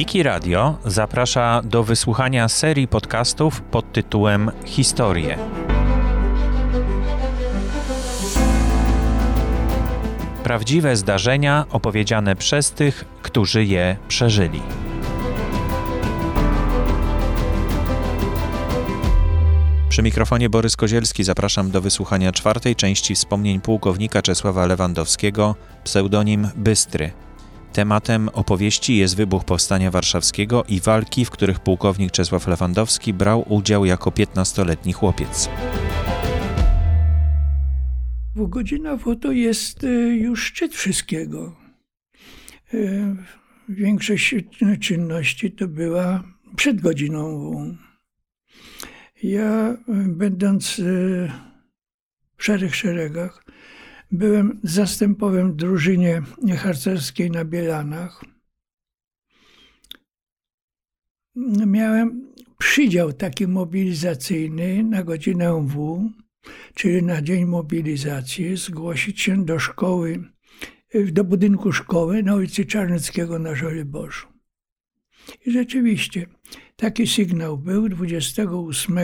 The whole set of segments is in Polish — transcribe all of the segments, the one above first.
Wiki Radio zaprasza do wysłuchania serii podcastów pod tytułem Historie. Prawdziwe zdarzenia opowiedziane przez tych, którzy je przeżyli. Przy mikrofonie Borys Kozielski zapraszam do wysłuchania czwartej części wspomnień pułkownika Czesława Lewandowskiego, pseudonim Bystry. Tematem opowieści jest wybuch Powstania Warszawskiego i walki, w których pułkownik Czesław Lewandowski brał udział jako 15-letni chłopiec. W godzina to jest e, już szczyt wszystkiego. E, większość czynności to była przed godziną W. Ja, będąc e, w szarych szeregach, byłem zastępowym w drużynie harcerskiej na Bielanach. Miałem przydział taki mobilizacyjny na godzinę W, czyli na dzień mobilizacji, zgłosić się do szkoły, do budynku szkoły na ulicy Czarneckiego na Żoliborzu. I rzeczywiście taki sygnał był 28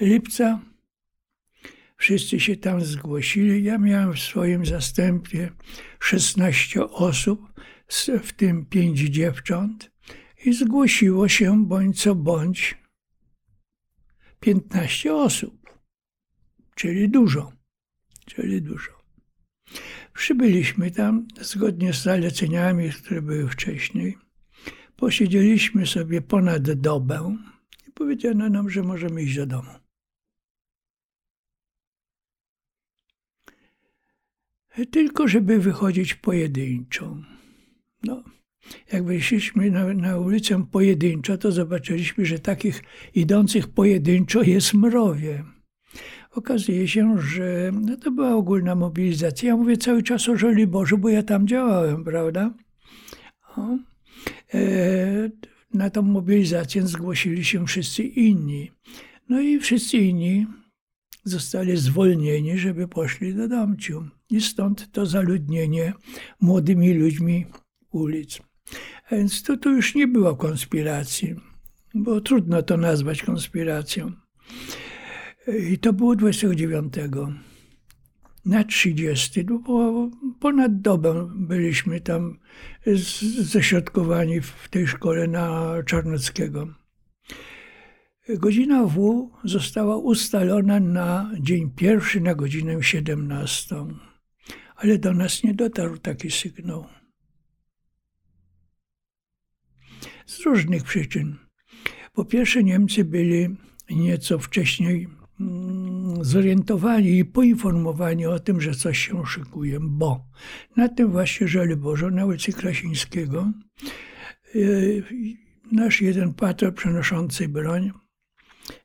lipca. Wszyscy się tam zgłosili. Ja miałem w swoim zastępie 16 osób, w tym 5 dziewcząt. I zgłosiło się bądź co bądź 15 osób, czyli dużo, czyli dużo. Przybyliśmy tam zgodnie z zaleceniami, które były wcześniej. Posiedzieliśmy sobie ponad dobę i powiedziano nam, że możemy iść do domu. Tylko żeby wychodzić pojedynczo. No, jak wyszliśmy na, na ulicę pojedynczo, to zobaczyliśmy, że takich idących pojedynczo jest mrowie. Okazuje się, że no to była ogólna mobilizacja. Ja mówię cały czas o Żoliborzu, bo ja tam działałem, prawda? O. E, na tą mobilizację zgłosili się wszyscy inni. No i wszyscy inni zostali zwolnieni, żeby poszli do domciu. I stąd to zaludnienie młodymi ludźmi ulic. A więc to, to już nie było konspiracji, bo trudno to nazwać konspiracją. I to było 29. Na 30, no bo ponad dobę byliśmy tam ześrodkowani w tej szkole na Czarnockiego. Godzina W została ustalona na dzień pierwszy na godzinę 17, ale do nas nie dotarł taki sygnał. Z różnych przyczyn. Po pierwsze, Niemcy byli nieco wcześniej mm, zorientowani i poinformowani o tym, że coś się szykuje, bo na tym właśnie Żoliborzu, na ulicy Krasińskiego, yy, nasz jeden patrol przenoszący broń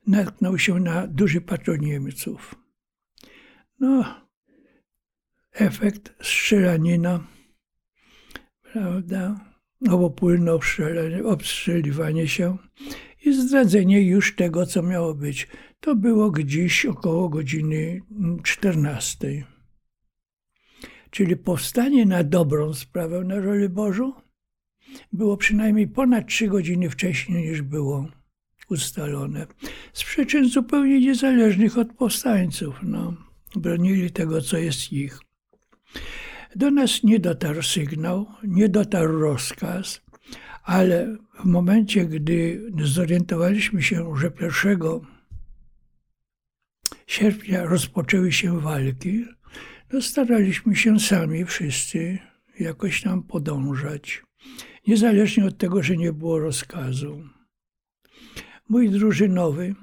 natknął się na duży patrol Niemców. No, efekt strzelanina, prawda, obopólne obstrzeliwanie się i zdradzenie już tego, co miało być. To było gdzieś około godziny 14. Czyli powstanie na dobrą sprawę na Żoliborzu było przynajmniej ponad trzy godziny wcześniej niż było ustalone. Z przyczyn zupełnie niezależnych od powstańców. No, bronili tego, co jest ich. Do nas nie dotarł sygnał, nie dotarł rozkaz, ale w momencie, gdy zorientowaliśmy się, że 1 sierpnia rozpoczęły się walki, no staraliśmy się sami wszyscy jakoś tam podążać, niezależnie od tego, że nie było rozkazu. Mój drużynowy,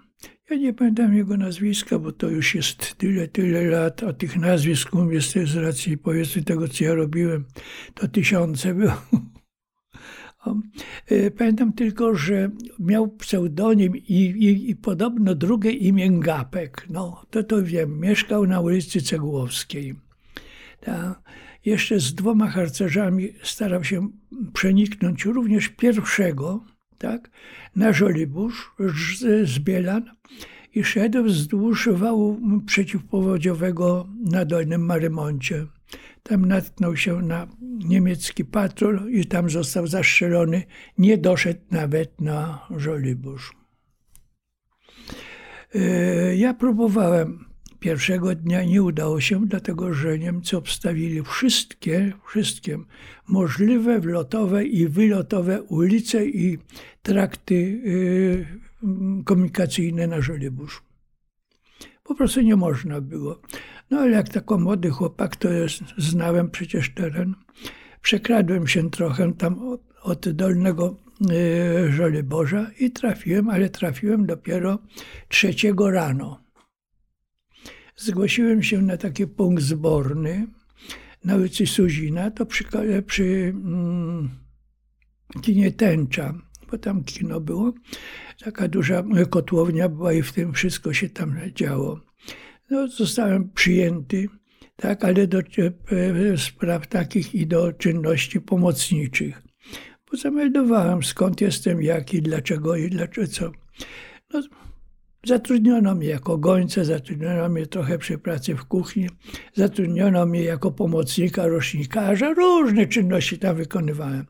ja nie pamiętam jego nazwiska, bo to już jest tyle, tyle lat, a tych nazwisk u mnie z racji powiedzmy tego, co ja robiłem, to tysiące było. E, pamiętam tylko, że miał pseudonim i, i, i, podobno drugie imię Gapek. No, to to wiem. Mieszkał na ulicy Cegłowskiej. Ta, jeszcze z dwoma harcerzami starał się przeniknąć również pierwszego, tak, na Żoliborz z, z Bielan i szedł wzdłuż wału przeciwpowodziowego na Dolnym Marymoncie. Tam natknął się na niemiecki patrol i tam został zastrzelony. Nie doszedł nawet na Żoliborz. E, ja próbowałem pierwszego dnia, nie udało się, dlatego że Niemcy obstawili wszystkie, wszystkie możliwe wlotowe i wylotowe ulice i trakty e, komunikacyjne na Żoliborzu. Po prostu nie można było. No ale jak taki młody chłopak, to jest, znałem przecież teren. Przekradłem się trochę tam od, od Dolnego y, Żoliborza i trafiłem, ale trafiłem dopiero trzeciego rano. Zgłosiłem się na taki punkt zborny na ulicy Suzina, to przy, przy mm, kinie Tęcza, bo tam kino było. Taka duża kotłownia była i w tym wszystko się tam działo. No, zostałem przyjęty, tak, ale do e, spraw takich i do czynności pomocniczych. Bo zameldowałem skąd jestem, jaki, dlaczego i dlaczego co. No, zatrudniono mnie jako gońca, zatrudniono mnie trochę przy pracy w kuchni, zatrudniono mnie jako pomocnika rocznikarza, różne czynności tam wykonywałem.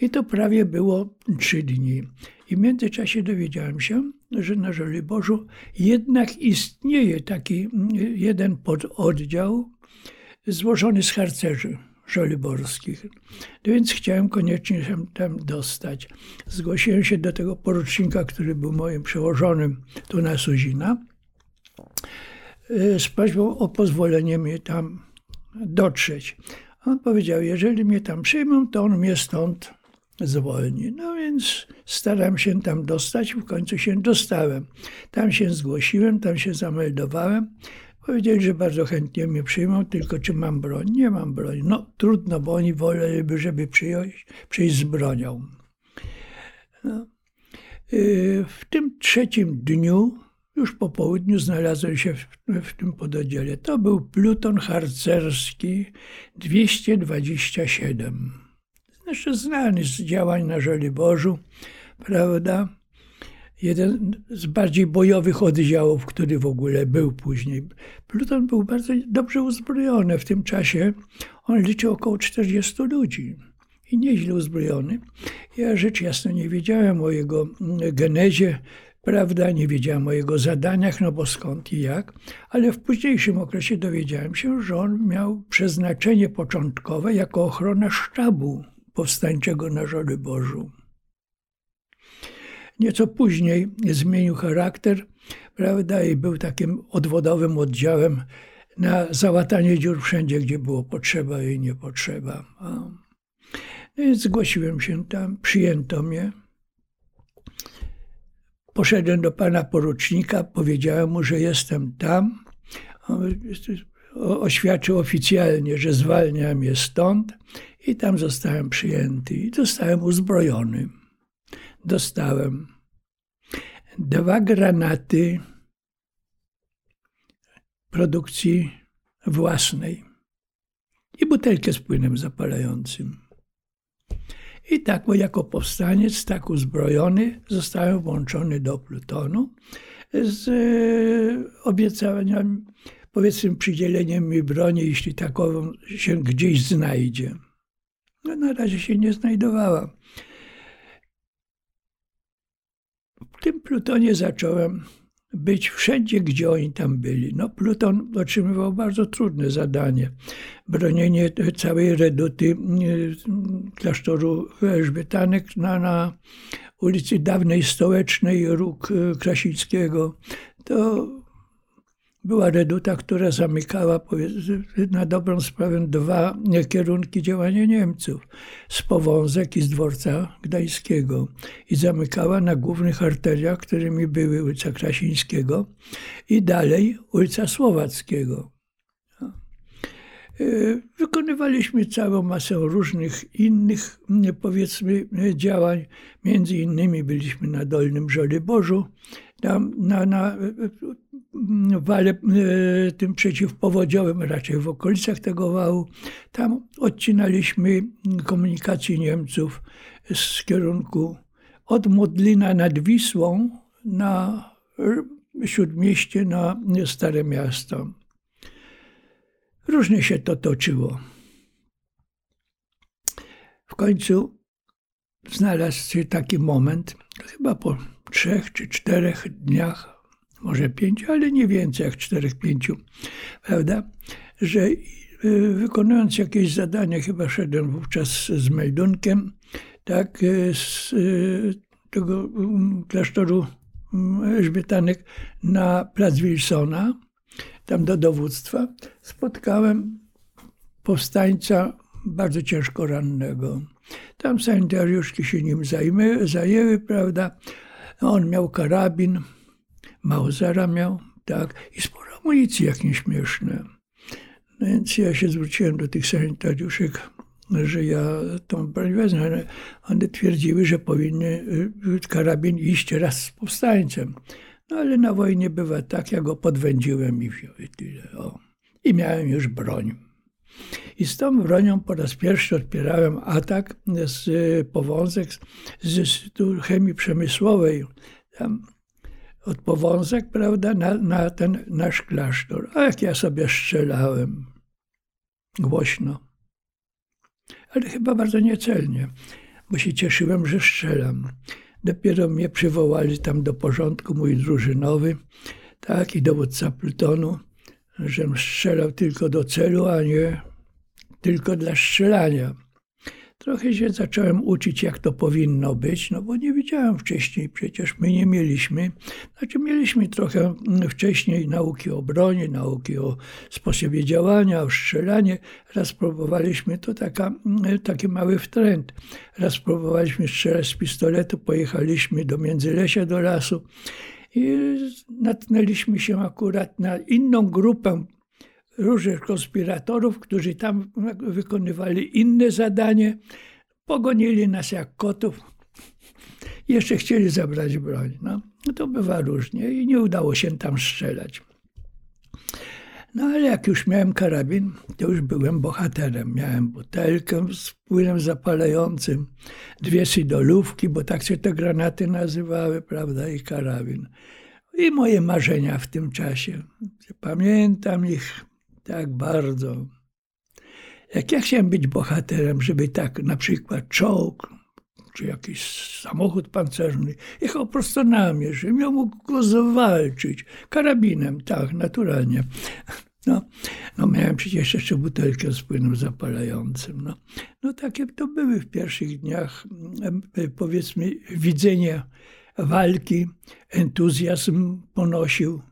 I to prawie było trzy dni. I w międzyczasie dowiedziałem się, że na Żoliborzu jednak istnieje taki mm, jeden pododdział złożony z harcerzy żoliborskich. No więc chciałem koniecznie się tam dostać. Zgłosiłem się do tego porucznika, który był moim przełożonym tu na Suzina, e, z prośbą o pozwolenie mnie tam dotrzeć. On powiedział, jeżeli mnie tam przyjmą, to on mnie stąd zwolni. No więc staram się tam dostać, w końcu się dostałem. Tam się zgłosiłem, tam się zameldowałem. Powiedzieli, że bardzo chętnie mnie przyjmą, tylko czy mam broń? Nie mam broni. No trudno, bo oni woleliby, żeby przyjąć, przyjść z bronią. No. Y, w tym trzecim dniu, już po południu, znalazłem się w, w tym pododdziale. To był pluton harcerski 227 znaczy znany z działań na Żoliborzu, prawda? Jeden z bardziej bojowych oddziałów, który w ogóle był później. Pluton był bardzo dobrze uzbrojony. W tym czasie on liczył około 40 ludzi i nieźle uzbrojony. Ja rzecz jasna nie wiedziałem o jego genezie, prawda, nie wiedziałem o jego zadaniach, no bo skąd i jak, ale w późniejszym okresie dowiedziałem się, że on miał przeznaczenie początkowe jako ochrona sztabu powstańczego na Żoliborzu. Nieco później zmienił charakter, prawda, i był takim odwodowym oddziałem na załatanie dziur wszędzie, gdzie było potrzeba i nie potrzeba. No więc zgłosiłem się tam, przyjęto mnie. Poszedłem do pana porucznika, powiedziałem mu, że jestem tam. On oświadczył oficjalnie, że zwalnia mnie stąd i tam zostałem przyjęty i zostałem uzbrojony. Dostałem dwa granaty produkcji własnej i butelkę z płynem zapalającym. I tak, jako powstaniec, tak uzbrojony, zostałem włączony do plutonu z e, obiecaniem, powiedzmy, przydzieleniem mi broni, jeśli takową się gdzieś znajdzie. No, na razie się nie znajdowała. W tym Plutonie zacząłem być wszędzie, gdzie oni tam byli. No, Pluton otrzymywał bardzo trudne zadanie. Bronienie całej reduty e, klasztoru Elżbietanek na, na ulicy dawnej Stołecznej, róg e, Krasińskiego. To była reduta, która zamykała na dobrą sprawę dwa kierunki działania Niemców. Z Powązek i z dworca gdańskiego. I zamykała na głównych arteriach, którymi były ulica Krasińskiego i dalej ulica Słowackiego. E, wykonywaliśmy całą masę różnych innych, powiedzmy, działań. Między innymi byliśmy na Dolnym Żoliborzu, tam na, na wale e, tym przeciwpowodziowym, raczej w okolicach tego wału. Tam odcinaliśmy komunikację Niemców z kierunku od Modlina nad Wisłą na śródmieście na Stare Miasto. Różnie się to toczyło. W końcu znalazł się taki moment, chyba po trzech czy czterech dniach, może pięciu, ale nie więcej jak czterech, pięciu, prawda, że y, wykonując jakieś zadanie, chyba szedłem wówczas z meldunkiem, tak, y, z y, tego mm, klasztoru mm, Elżbietanek na plac Wilsona, tam do dowództwa, spotkałem powstańca bardzo ciężko rannego. Tam sanitariuszki się nim zajmy, zajęły, prawda. On miał karabin, Mausera miał, tak, i sporo amunicji, jak nieśmieszne. No więc ja się zwróciłem do tych sanitariuszek, że ja tą broń wezmę, ale one twierdziły, że powinny y, karabin iść raz z powstańcem. No ale na wojnie bywa tak, ja go podwędziłem i wziąłem tyle. O. I miałem już broń. I z tą bronią po raz pierwszy odpierałem atak z y, powązek z Instytutu Chemii Przemysłowej. Tam od powązek, prawda, na, na ten nasz klasztor. A jak ja sobie strzelałem. Głośno. Ale chyba bardzo niecelnie, bo się cieszyłem, że strzelam. Dopiero mnie przywołali tam do porządku, mój drużynowy, tak, i dowódca plutonu, żem strzelał tylko do celu, a nie tylko dla strzelania. Trochę się zacząłem uczyć, jak to powinno być, no bo nie wiedziałem wcześniej, przecież my nie mieliśmy. Znaczy, mieliśmy trochę wcześniej nauki o broni, nauki o sposobie działania, o strzelanie. Raz próbowaliśmy, to taka, taki mały wtręt. Raz próbowaliśmy strzelać z pistoletu, pojechaliśmy do Międzylesia, do lasu i natknęliśmy się akurat na inną grupę różnych konspiratorów, którzy tam wykonywali inne zadanie. Pogonili nas jak kotów. Jeszcze chcieli zabrać broń. No, no to bywa różnie i nie udało się tam strzelać. No ale jak już miałem karabin, to już byłem bohaterem. Miałem butelkę z płynem zapalającym, dwie sidolówki, bo tak się te granaty nazywały, prawda, i karabin. I moje marzenia w tym czasie. Pamiętam ich tak bardzo. Jak ja chciałem być bohaterem, żeby tak na przykład czołg, czy jakiś samochód pancerny jechał prosto na mnie, żebym ja mógł go zawalczyć. Karabinem, tak, naturalnie. No, no miałem przecież jeszcze butelkę z płynem zapalającym. No, no takie to były w pierwszych dniach, powiedzmy, widzenie walki, entuzjazm ponosił.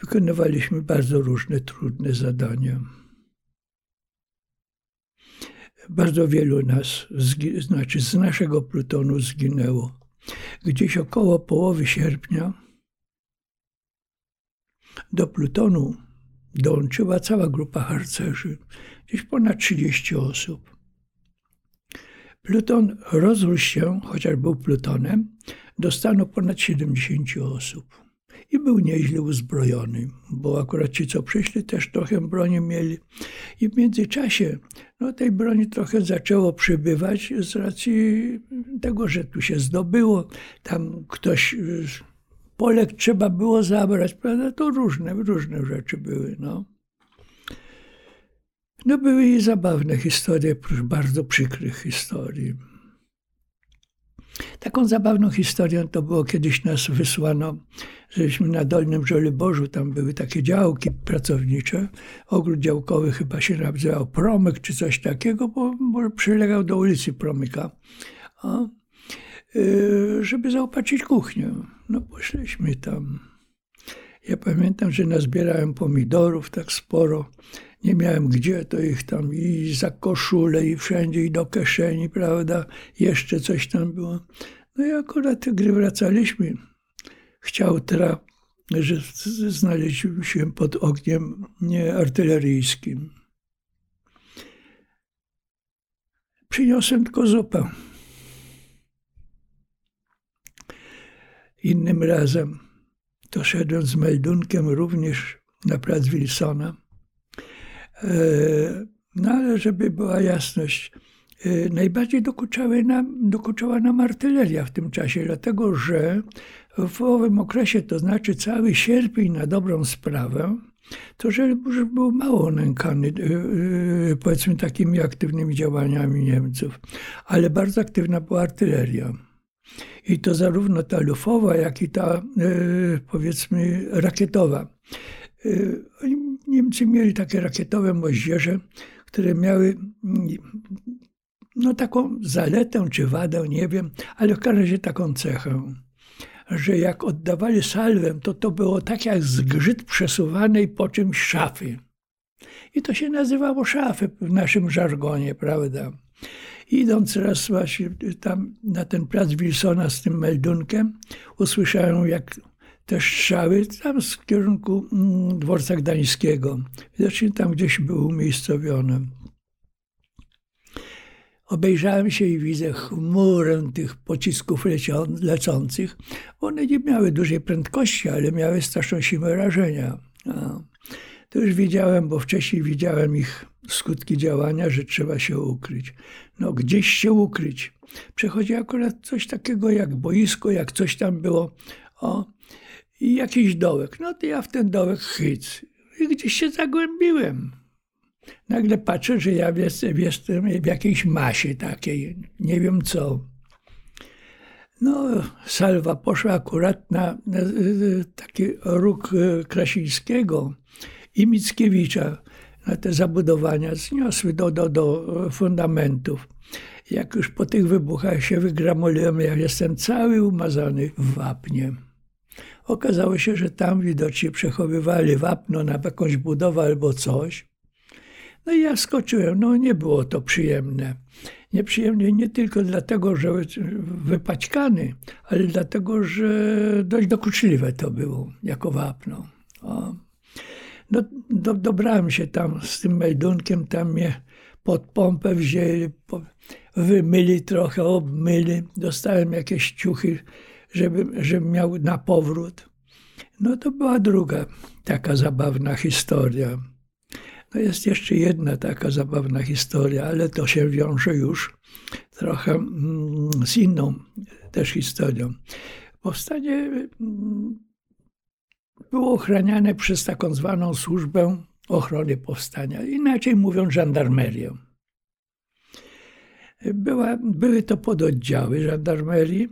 Wykonywaliśmy bardzo różne trudne zadania. Bardzo wielu nas, znaczy z naszego plutonu zginęło. Gdzieś około połowy sierpnia do plutonu dołączyła cała grupa harcerzy, gdzieś ponad 30 osób. Pluton rozrósł się, chociaż był plutonem, do stanu ponad 70 osób i był nieźle uzbrojony, bo akurat ci, co przyszli, też trochę broni mieli. I w międzyczasie no, tej broni trochę zaczęło przybywać z racji tego, że tu się zdobyło, tam ktoś Polek trzeba było zabrać, prawda? To różne, różne rzeczy były, no. No były i zabawne historie, bardzo przykrych historii. Taką zabawną historią to było kiedyś nas wysłano, żeśmy na Dolnym Żoliborzu, tam były takie działki pracownicze, ogród działkowy chyba się nazywał Promyk czy coś takiego, bo, bo przylegał do ulicy Promyka, y, żeby zaopatrzyć kuchnię. No poszliśmy tam. Ja pamiętam, że nazbierałem pomidorów tak sporo, nie miałem gdzie, to ich tam i za koszulę, i wszędzie, i do kieszeni, prawda, jeszcze coś tam było. No i akurat gdy wracaliśmy, chciał tra, że znaleźliśmy się pod ogniem artyleryjskim. Przyniosłem tylko zupę. Innym razem to szedłem z meldunkiem również na plac Wilsona. E, no ale żeby była jasność, y, najbardziej nam, dokuczała nam artyleria w tym czasie, dlatego że w owym okresie, to znaczy cały sierpień na dobrą sprawę, to że już był mało nękany, powiedzmy, takimi aktywnymi działaniami Niemców, ale bardzo aktywna była artyleria. I to zarówno ta lufowa, jak i ta, powiedzmy, rakietowa. Niemcy mieli takie rakietowe moździerze, które miały no, taką zaletę czy wadę, nie wiem, ale w każdym razie taką cechę, że jak oddawali salwę, to to było tak jak zgrzyt przesuwanej po czymś szafy. I to się nazywało szafy w naszym żargonie, prawda? Idąc raz właśnie tam na ten plac Wilsona z tym meldunkiem, usłyszałem jak te strzały tam z kierunku mm, dworca gdańskiego. Widocznie tam gdzieś były umiejscowione. Obejrzałem się i widzę chmurę tych pocisków lecących. One nie miały dużej prędkości, ale miały straszną siłę rażenia. No. To już wiedziałem, bo wcześniej widziałem ich skutki działania, że trzeba się ukryć. No, gdzieś się ukryć. Przechodzi akurat coś takiego jak boisko, jak coś tam było. O, i jakiś dołek. No to ja w ten dołek chyc. I gdzieś się zagłębiłem. Nagle patrzę, że ja jestem, jestem w jakiejś masie takiej, nie wiem co. No, salwa poszła akurat na, na taki róg e, Krasińskiego i Mickiewicza, na te zabudowania, zniosły do, do, do fundamentów. Jak już po tych wybuchach się wygramuliłem, ja jestem cały umazany w wapnie. Okazało się, że tam widocznie przechowywali wapno na jakąś budowę albo coś. No i ja skoczyłem. No nie było to przyjemne. Nieprzyjemnie nie tylko dlatego, że wypaćkany, ale dlatego, że dość dokuczliwe to było jako wapno. O. No, do, dobrałem się tam z tym meldunkiem, tam mnie pod pompę wzięli, po, wymyli trochę, obmyli, dostałem jakieś ciuchy żeby, żeby miał na powrót. No to była druga taka zabawna historia. No jest jeszcze jedna taka zabawna historia, ale to się wiąże już trochę mm, z inną też historią. Powstanie mm, było ochraniane przez taką zwaną służbę ochrony powstania, inaczej mówiąc żandarmerię. Była, były to pododdziały żandarmerii,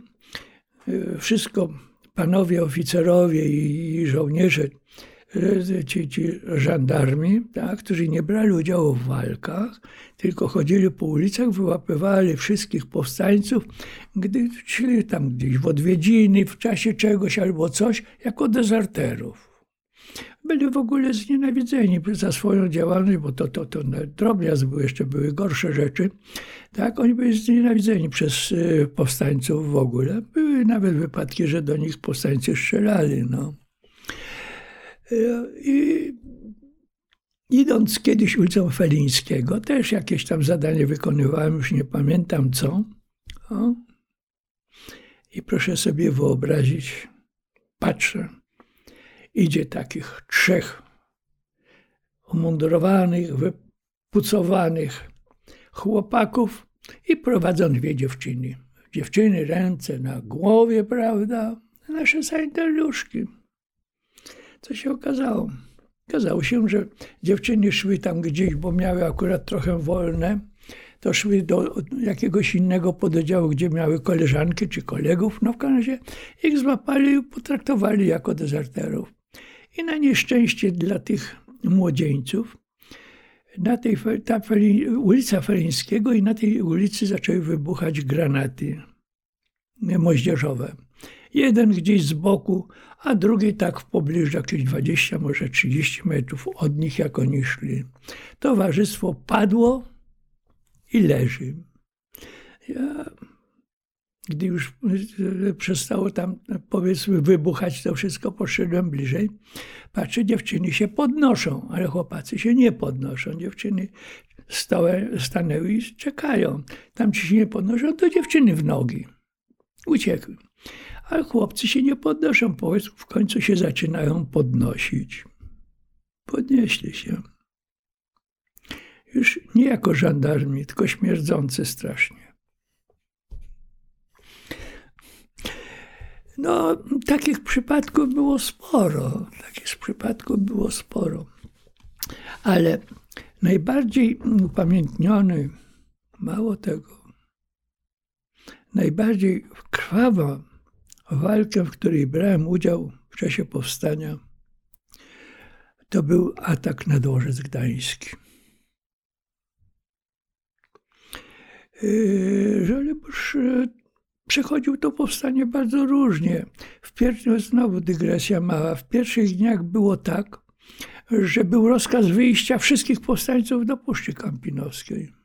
wszystko panowie oficerowie i żołnierze, ci, ci żandarmi, tak, którzy nie brali udziału w walkach, tylko chodzili po ulicach, wyłapywali wszystkich powstańców, gdy szli tam gdzieś w odwiedziny, w czasie czegoś albo coś, jako dezerterów byli w ogóle znienawidzeni za swoją działalność, bo to, to, to drobiazg był, jeszcze były gorsze rzeczy. Tak, oni byli znienawidzeni przez y, powstańców w ogóle. Były nawet wypadki, że do nich powstańcy strzelali. No. Y, I idąc kiedyś ulicą Felińskiego, też jakieś tam zadanie wykonywałem, już nie pamiętam co. O. I proszę sobie wyobrazić, patrzę, idzie takich trzech umundurowanych, wypucowanych chłopaków i prowadzą dwie dziewczyny. Dziewczyny ręce na głowie, prawda? Nasze sanitariuszki. Co się okazało? Okazało się, że dziewczyny szły tam gdzieś, bo miały akurat trochę wolne, to szły do jakiegoś innego pododdziału, gdzie miały koleżanki czy kolegów. No w każdym razie ich złapali i potraktowali jako dezerterów. I na nieszczęście dla tych młodzieńców, na tej ta ulica Felińskiego i na tej ulicy zaczęły wybuchać granaty moździerzowe. Jeden gdzieś z boku, a drugi tak w pobliżu, jakieś 20, może 30 metrów od nich, jak oni szli. Towarzystwo padło i leży. Ja gdy już e, przestało tam, powiedzmy, wybuchać to wszystko, poszedłem bliżej. Patrzę, dziewczyny się podnoszą, ale chłopacy się nie podnoszą. Dziewczyny stałe, stanęły i czekają. Tam ci się nie podnoszą, to dziewczyny w nogi. Uciekły. Ale chłopcy się nie podnoszą, w końcu się zaczynają podnosić. Podnieśli się. Już Nie jako żandarmi, tylko śmierdzący strasznie. No, takich przypadków było sporo. Takich przypadków było sporo. Ale najbardziej upamiętniony, mało tego, najbardziej krwawa walkę, w której brałem udział w czasie powstania, to był atak na dworzec gdański. Yy, Żoliborz yy, przechodził to powstanie bardzo różnie. W znowu dygresja mała, w pierwszych dniach było tak, że był rozkaz wyjścia wszystkich powstańców do Puszczy Kampinowskiej.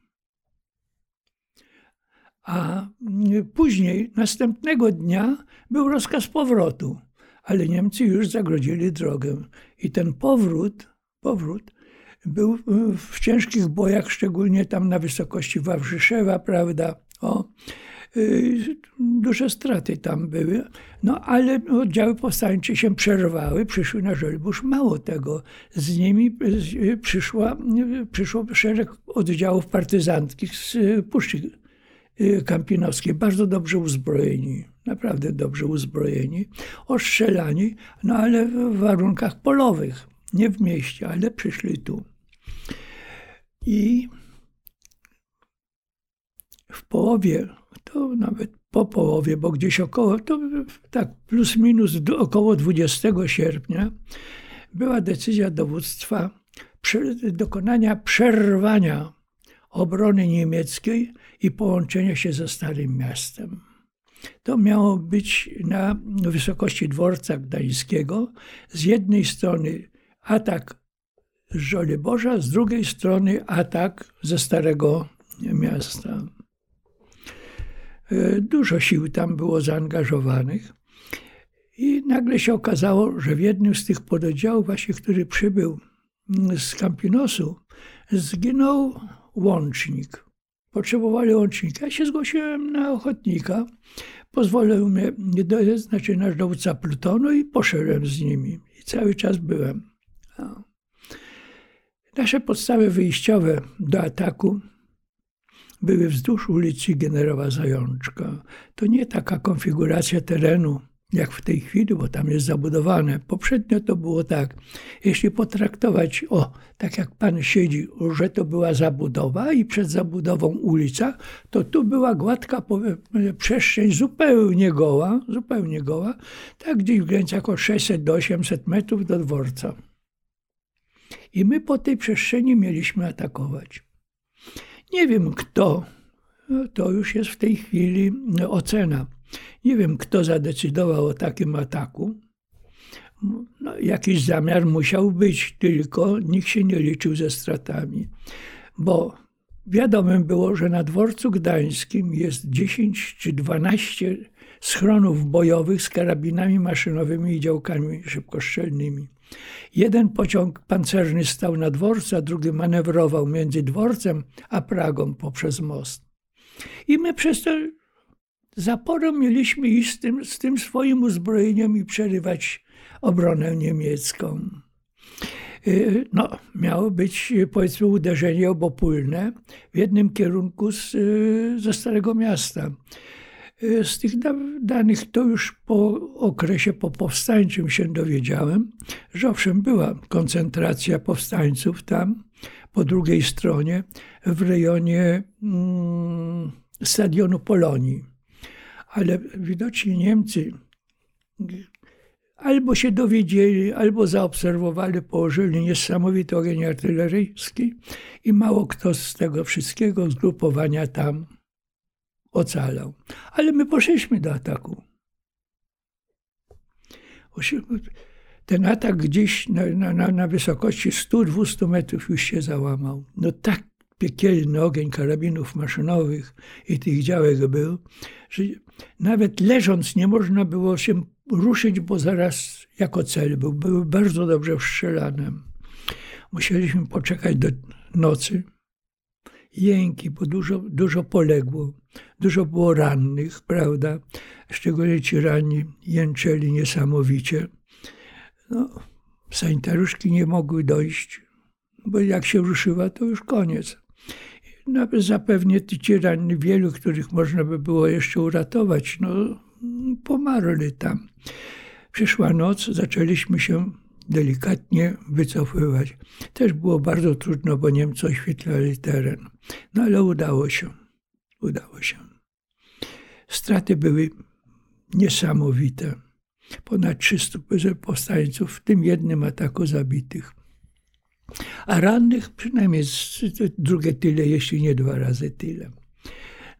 A później, następnego dnia, był rozkaz powrotu, ale Niemcy już zagrodzili drogę. I ten powrót, powrót był w ciężkich bojach, szczególnie tam na wysokości Wawrzyszewa, prawda? O, y, duże straty tam były, no ale oddziały powstańcze się przerwały, przyszły na Żelbusz. Mało tego, z nimi przyszła, przyszło szereg oddziałów partyzanckich z Puszczy Y, Kampinowskiej, bardzo dobrze uzbrojeni, naprawdę dobrze uzbrojeni, ostrzelani, no ale w warunkach polowych, nie w mieście, ale przyszli tu. I w połowie, to nawet po połowie, bo gdzieś około, to tak plus minus około 20 sierpnia, była decyzja dowództwa dokonania przerwania obrony niemieckiej i połączenia się ze Starym Miastem. To miało być na wysokości dworca gdańskiego. Z jednej strony atak z Żoliborza, z drugiej strony atak ze Starego Miasta. Dużo sił tam było zaangażowanych. I nagle się okazało, że w jednym z tych pododdziałów, właśnie który przybył z Campinosu, zginął łącznik. Potrzebowali łącznika. Ja się zgłosiłem na ochotnika. Pozwolił mnie, znaczy nasz dowódca plutonu i poszedłem z nimi. I cały czas byłem. Nasze podstawy wyjściowe do ataku były wzdłuż ulicy generała Zajączka. To nie taka konfiguracja terenu, jak w tej chwili, bo tam jest zabudowane. Poprzednio to było tak. Jeśli potraktować, o, tak jak pan siedzi, że to była zabudowa i przed zabudową ulica, to tu była gładka przestrzeń zupełnie goła, zupełnie goła, tak gdzieś w granicach od 600 do 800 metrów do dworca. I my po tej przestrzeni mieliśmy atakować. Nie wiem kto, no to już jest w tej chwili ocena nie wiem, kto zadecydował o takim ataku. No, jakiś zamiar musiał być, tylko nikt się nie liczył ze stratami, bo wiadomym było, że na dworcu gdańskim jest 10 czy 12 schronów bojowych z karabinami maszynowymi i działkami szybkostrzelnymi. Jeden pociąg pancerny stał na dworcu, a drugi manewrował między dworcem a Pragą poprzez most. I my przez to zaporą mieliśmy iść z tym, z tym swoim uzbrojeniem i przerywać obronę niemiecką. Y, no, miało być powiedzmy uderzenie obopólne w jednym kierunku z, y, ze Starego Miasta. Y, z tych danych to już po okresie popowstańczym się dowiedziałem, że owszem była koncentracja powstańców tam, po drugiej stronie, w rejonie mm, stadionu Polonii ale widocznie Niemcy albo się dowiedzieli, albo zaobserwowali, położyli niesamowity ogień artyleryjski i mało kto z tego wszystkiego zgrupowania tam ocalał. Ale my poszliśmy do ataku. Ten atak gdzieś na, na, na wysokości 100-200 metrów już się załamał. No tak piekielny ogień karabinów maszynowych i tych działek był, że nawet leżąc nie można było się ruszyć, bo zaraz jako cel był. Były bardzo dobrze strzelane. Musieliśmy poczekać do nocy. Jęki, bo dużo, dużo poległo. Dużo było rannych, prawda? Szczególnie ci ranni jęczeli niesamowicie. No, sanitaruszki nie mogły dojść, bo jak się ruszyła, to już koniec. No, zapewnie ci ranni, wielu, których można by było jeszcze uratować, no, pomarli tam. Przyszła noc, zaczęliśmy się delikatnie wycofywać. Też było bardzo trudno, bo Niemcy oświetlali teren. No ale udało się. Udało się. Straty były niesamowite. Ponad 300 powstańców, w tym jednym ataku zabitych. A rannych przynajmniej drugie tyle, jeśli nie dwa razy tyle.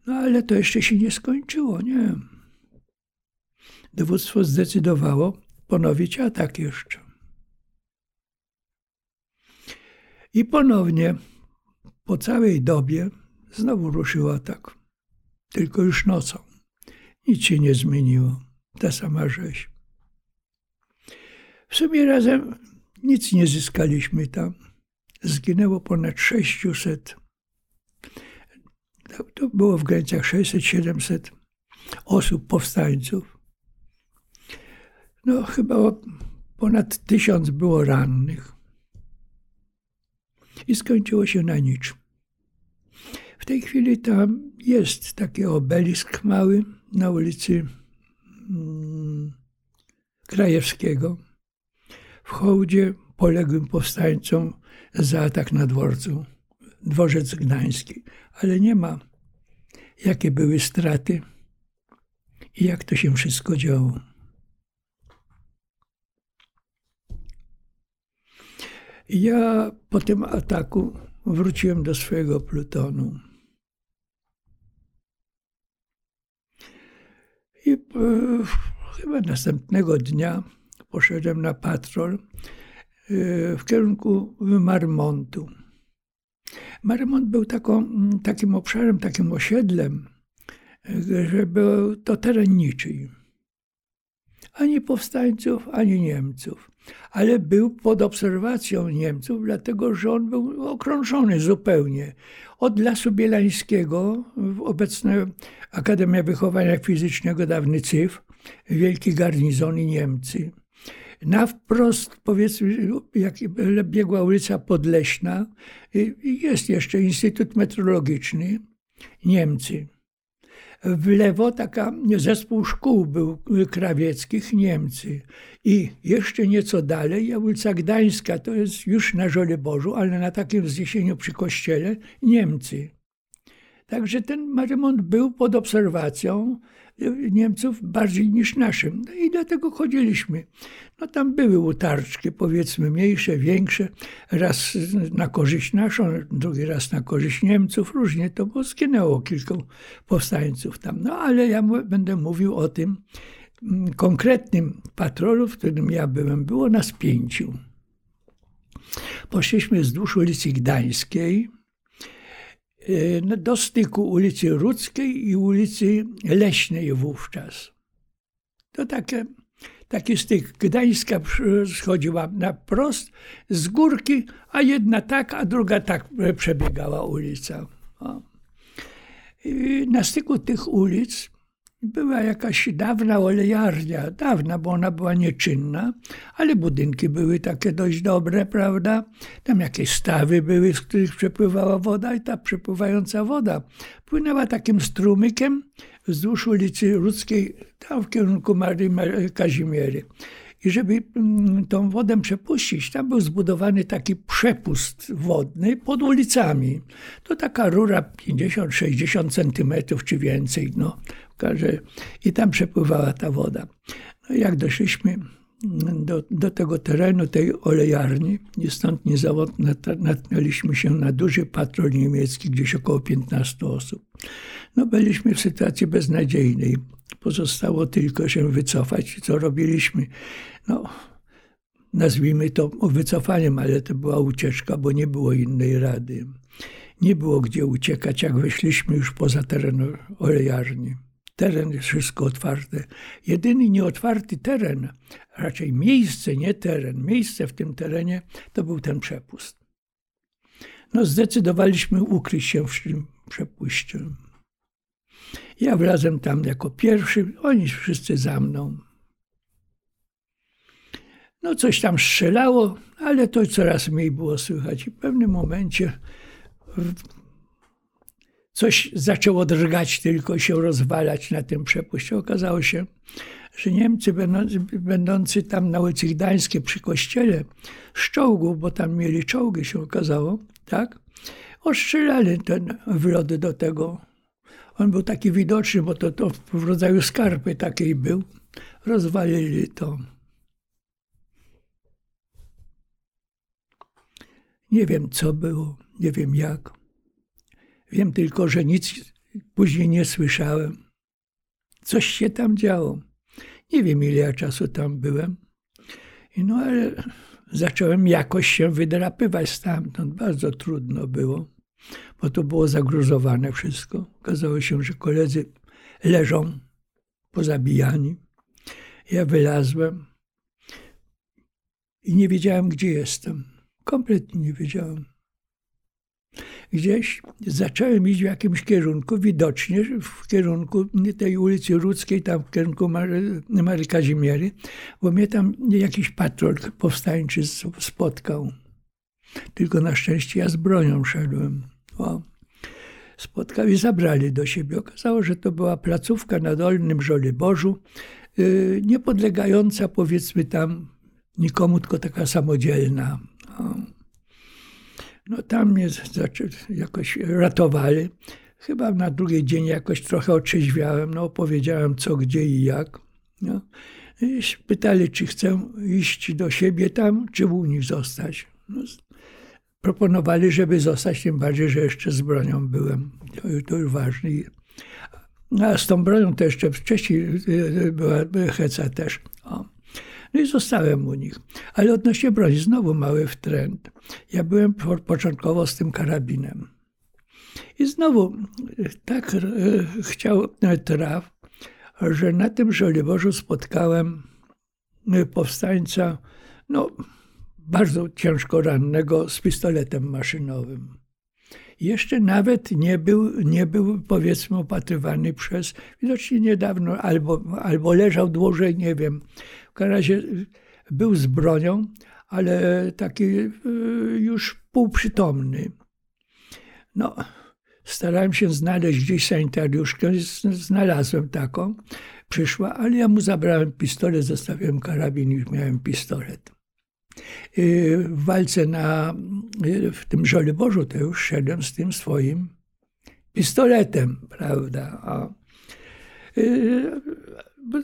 No ale to jeszcze się nie skończyło, nie. Dowództwo zdecydowało ponowić atak jeszcze. I ponownie po całej dobie znowu ruszył atak. Tylko już nocą. Nic się nie zmieniło. Ta sama rzeź. W sumie razem nic nie zyskaliśmy tam. Zginęło ponad 600. To było w granicach 600-700 osób, powstańców. No, chyba ponad tysiąc było rannych. I skończyło się na nic. W tej chwili tam jest taki obelisk mały na ulicy hmm, Krajewskiego. W hołdzie poległym powstańcom za atak na dworcu, dworzec gdański. Ale nie ma, jakie były straty i jak to się wszystko działo. Ja po tym ataku wróciłem do swojego plutonu. I e, chyba następnego dnia poszedłem na patrol e, w kierunku Marmontu. Marmont był taką, takim obszarem, takim osiedlem, że był to teren niczyj. Ani powstańców, ani Niemców ale był pod obserwacją Niemców, dlatego że on był okrążony zupełnie. Od Lasu Bielańskiego, obecna Akademia Wychowania Fizycznego, dawny CYF, wielki garnizon i Niemcy. Na wprost, powiedzmy, jak biegła ulica Podleśna, jest jeszcze Instytut Metrologiczny, Niemcy. W lewo taka zespół szkół był krawieckich, Niemcy. I jeszcze nieco dalej, ulica Gdańska, to jest już na Żoliborzu, ale na takim wzniesieniu przy kościele, Niemcy. Także ten remont był pod obserwacją Niemców bardziej niż naszym. No i dlatego chodziliśmy. No tam były utarczki, powiedzmy mniejsze, większe. Raz na korzyść naszą, drugi raz na korzyść Niemców. Różnie to, bo zginęło kilku powstańców tam. No ale ja będę mówił o tym mm, konkretnym patrolu, w którym ja byłem. Było nas pięciu. Poszliśmy wzdłuż ulicy Gdańskiej, do styku ulicy Rudzkiej i ulicy Leśnej wówczas. To takie, taki styk. Gdańska schodziła na prost z górki, a jedna tak, a druga tak przebiegała ulica. na styku tych ulic była jakaś dawna olejarnia, dawna, bo ona była nieczynna, ale budynki były takie dość dobre, prawda? Tam jakieś stawy były, z których przepływała woda i ta przepływająca woda płynęła takim strumykiem wzdłuż ulicy Ludzkiej, tam w kierunku Marii Kazimiery. I żeby mm, tą wodę przepuścić, tam był zbudowany taki przepust wodny pod ulicami. To taka rura 50-60 centymetrów czy więcej. No, I tam przepływała ta woda. No, jak doszliśmy do, do tego terenu, tej olejarni, i stąd niezawodnie natknęliśmy się na duży patrol niemiecki, gdzieś około 15 osób. No, byliśmy w sytuacji beznadziejnej. Pozostało tylko się wycofać. Co robiliśmy? No, nazwijmy to wycofaniem, ale to była ucieczka, bo nie było innej rady. Nie było gdzie uciekać, jak wyszliśmy już poza teren olejarni. Teren jest wszystko otwarte. Jedyny nieotwarty teren, raczej miejsce, nie teren, miejsce w tym terenie, to był ten przepust. No, zdecydowaliśmy ukryć się w tym przepuście. Ja wlazłem tam jako pierwszy, oni wszyscy za mną. No coś tam strzelało, ale to coraz mniej było słychać. I w pewnym momencie coś zaczęło drgać tylko się rozwalać na tym przepuście. Okazało się, że Niemcy będący, tam na ulicy Gdańskiej przy kościele z czołgów, bo tam mieli czołgi się okazało, tak? Ostrzelali ten wlot do tego. On był taki widoczny, bo to, to w rodzaju skarpy takiej był. Rozwalili to. Nie wiem, co było, nie wiem jak. Wiem tylko, że nic później nie słyszałem. Coś się tam działo. Nie wiem, ile ja czasu tam byłem. No ale zacząłem jakoś się wydrapywać stamtąd. Bardzo trudno było, bo to było zagruzowane wszystko. Okazało się, że koledzy leżą pozabijani. Ja wylazłem i nie wiedziałem, gdzie jestem. Kompletnie nie wiedziałem. Gdzieś zacząłem iść w jakimś kierunku, widocznie w kierunku tej ulicy Rudzkiej, tam w kierunku Mary, Mary Kazimiery, bo mnie tam jakiś patrol powstańczy spotkał. Tylko na szczęście ja z bronią szedłem. O. Spotkał i zabrali do siebie. Okazało, że to była placówka na Dolnym Żoliborzu, yy, niepodlegająca powiedzmy tam nikomu, tylko taka samodzielna. No tam mnie jakoś ratowali. Chyba na drugi dzień jakoś trochę otrzeźwiałem, no opowiedziałem co, gdzie i jak. No. I pytali, czy chcę iść do siebie tam, czy u nich zostać. No, proponowali, żeby zostać, tym bardziej, że jeszcze z bronią byłem. To, to już ważne. No, a z tą bronią to jeszcze wcześniej y, była, była heca też. O. No i zostałem u nich. Ale odnośnie broni, znowu mały wtręt. Ja byłem początkowo z tym karabinem. I znowu e, tak e, chciał traf, że na tym Żoliborzu spotkałem e, powstańca, no, bardzo ciężko rannego z pistoletem maszynowym. Jeszcze nawet nie był, nie był powiedzmy opatrywany przez, widocznie niedawno, albo, albo leżał dłużej, nie wiem. W każdym razie był z bronią, ale taki y, już półprzytomny. No, starałem się znaleźć gdzieś sanitariuszkę, znalazłem taką. Przyszła, ale ja mu zabrałem pistolet, zostawiłem karabin i miałem pistolet. Y, w walce na, y, w tym Żoliborzu to już szedłem z tym swoim pistoletem, prawda. A,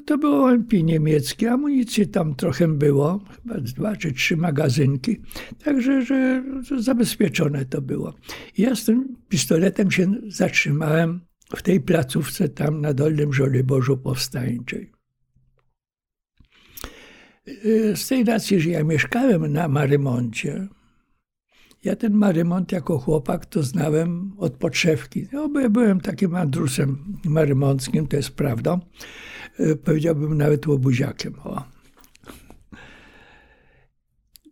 to było MP niemieckie, amunicji tam trochę było, chyba dwa czy trzy magazynki, także że zabezpieczone to było. Ja z tym pistoletem się zatrzymałem w tej placówce tam na Dolnym Żoliborzu Powstańczej. Z tej racji, że ja mieszkałem na Marymoncie, ja ten Marymont jako chłopak to znałem od podszewki. No, byłem takim Andrusem marymonckim, to jest prawda. E, powiedziałbym nawet łobuziakiem. O.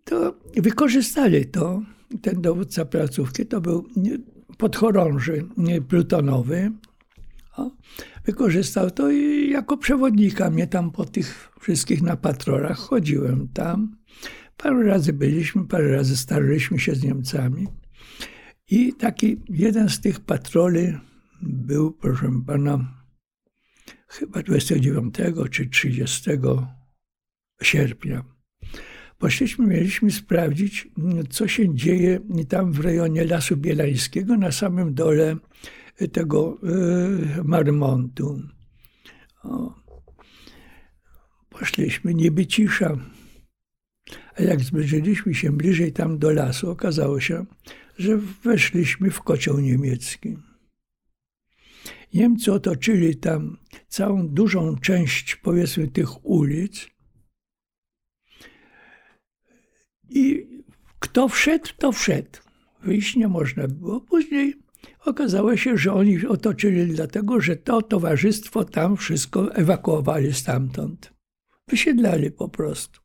To wykorzystali to, ten dowódca placówki, to był podchorąży plutonowy. O. Wykorzystał to i jako przewodnika mnie tam po tych wszystkich na patrolach chodziłem tam. Parę razy byliśmy, parę razy staraliśmy się z Niemcami. I taki jeden z tych patroli był, proszę pana, chyba 29 czy 30 sierpnia. Poszliśmy, mieliśmy sprawdzić, co się dzieje tam w rejonie Lasu Bielańskiego, na samym dole tego y, Marmontu. O. Poszliśmy, niby cisza. A jak zbliżyliśmy się bliżej tam do lasu, okazało się, że weszliśmy w kocioł niemiecki. Niemcy otoczyli tam całą dużą część, powiedzmy, tych ulic. I kto wszedł, to wszedł. Wyjść nie można było. Później okazało się, że oni otoczyli dlatego, że to towarzystwo tam wszystko ewakuowali stamtąd. Wysiedlali po prostu.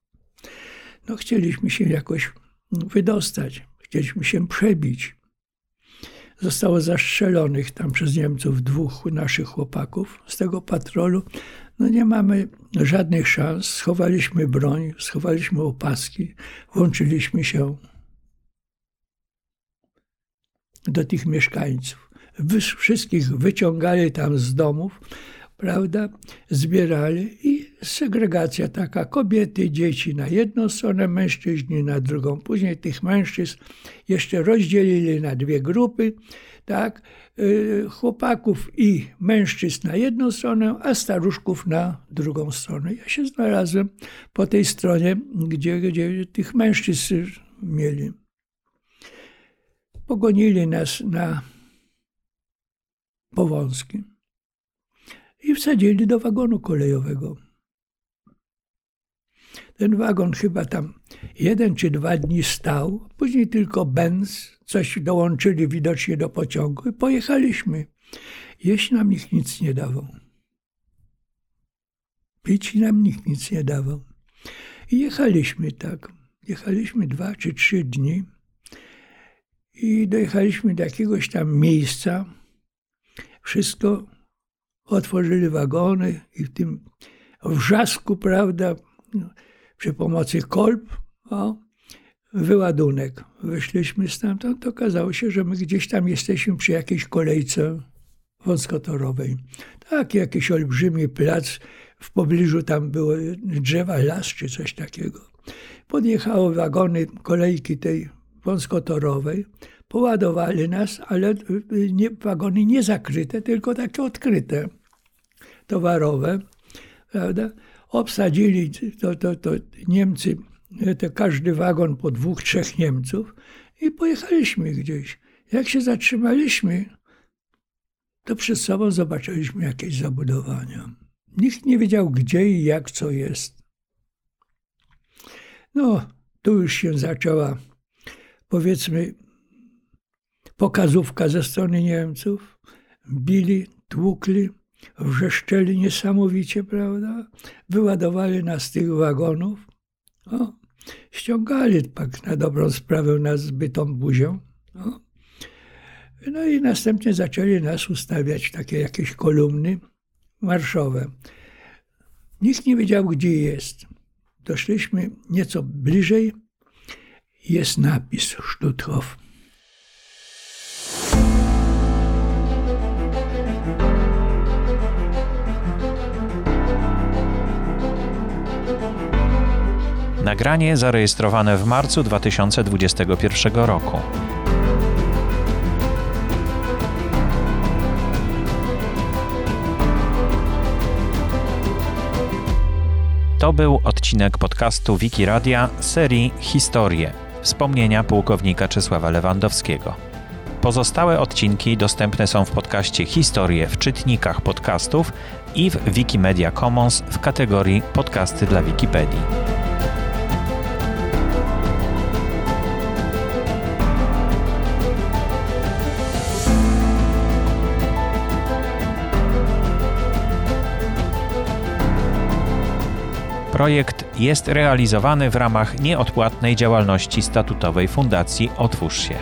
No, chcieliśmy się jakoś wydostać, chcieliśmy się przebić. Zostało zastrzelonych tam przez Niemców dwóch naszych chłopaków z tego patrolu. No nie mamy żadnych szans. Schowaliśmy broń, schowaliśmy opaski, włączyliśmy się do tych mieszkańców. wszystkich wyciągali tam z domów, prawda, zbierali i segregacja taka, kobiety, dzieci na jedną stronę, mężczyźni na drugą. Później tych mężczyzn jeszcze rozdzielili na dwie grupy, tak, y, chłopaków i mężczyzn na jedną stronę, a staruszków na drugą stronę. Ja się znalazłem po tej stronie, gdzie, gdzie tych mężczyzn mieli. Pogonili nas na Powązki i wsadzili do wagonu kolejowego. Ten wagon chyba tam jeden czy dwa dni stał, później tylko Benz, coś dołączyli widocznie do pociągu i pojechaliśmy. Jeść nam nikt nic nie dawał. Pić nam nikt nic nie dawał. I jechaliśmy tak. Jechaliśmy dwa czy trzy dni i dojechaliśmy do jakiegoś tam miejsca. Wszystko otworzyli wagony i w tym wrzasku, prawda, przy pomocy kolb, o, wyładunek. Wyszliśmy stamtąd, to okazało się, że my gdzieś tam jesteśmy przy jakiejś kolejce wąskotorowej. Tak, jakiś olbrzymi plac, w pobliżu tam były drzewa, las czy coś takiego. Podjechały wagony kolejki tej wąskotorowej, poładowali nas, ale nie, wagony nie zakryte, tylko takie odkryte, towarowe, prawda? Obsadzili to, to, to Niemcy, to każdy wagon po dwóch, trzech Niemców i pojechaliśmy gdzieś. Jak się zatrzymaliśmy, to przed sobą zobaczyliśmy jakieś zabudowania. Nikt nie wiedział, gdzie i jak co jest. No, tu już się zaczęła, powiedzmy, pokazówka ze strony Niemców. Bili, tłukli, wrzeszczeli niesamowicie, prawda? Wyładowali nas z tych wagonów. O, ściągali tak na dobrą sprawę nas zbytą buzią. O. No i następnie zaczęli nas ustawiać takie jakieś kolumny marszowe. Nikt nie wiedział, gdzie jest. Doszliśmy nieco bliżej. Jest napis Stutthof. Nagranie zarejestrowane w marcu 2021 roku. To był odcinek podcastu Wiki Radia serii Historie wspomnienia pułkownika Czesława Lewandowskiego. Pozostałe odcinki dostępne są w podcaście Historie w czytnikach podcastów i w Wikimedia Commons w kategorii Podcasty dla Wikipedii. Projekt jest realizowany w ramach nieodpłatnej działalności statutowej Fundacji Otwórz się.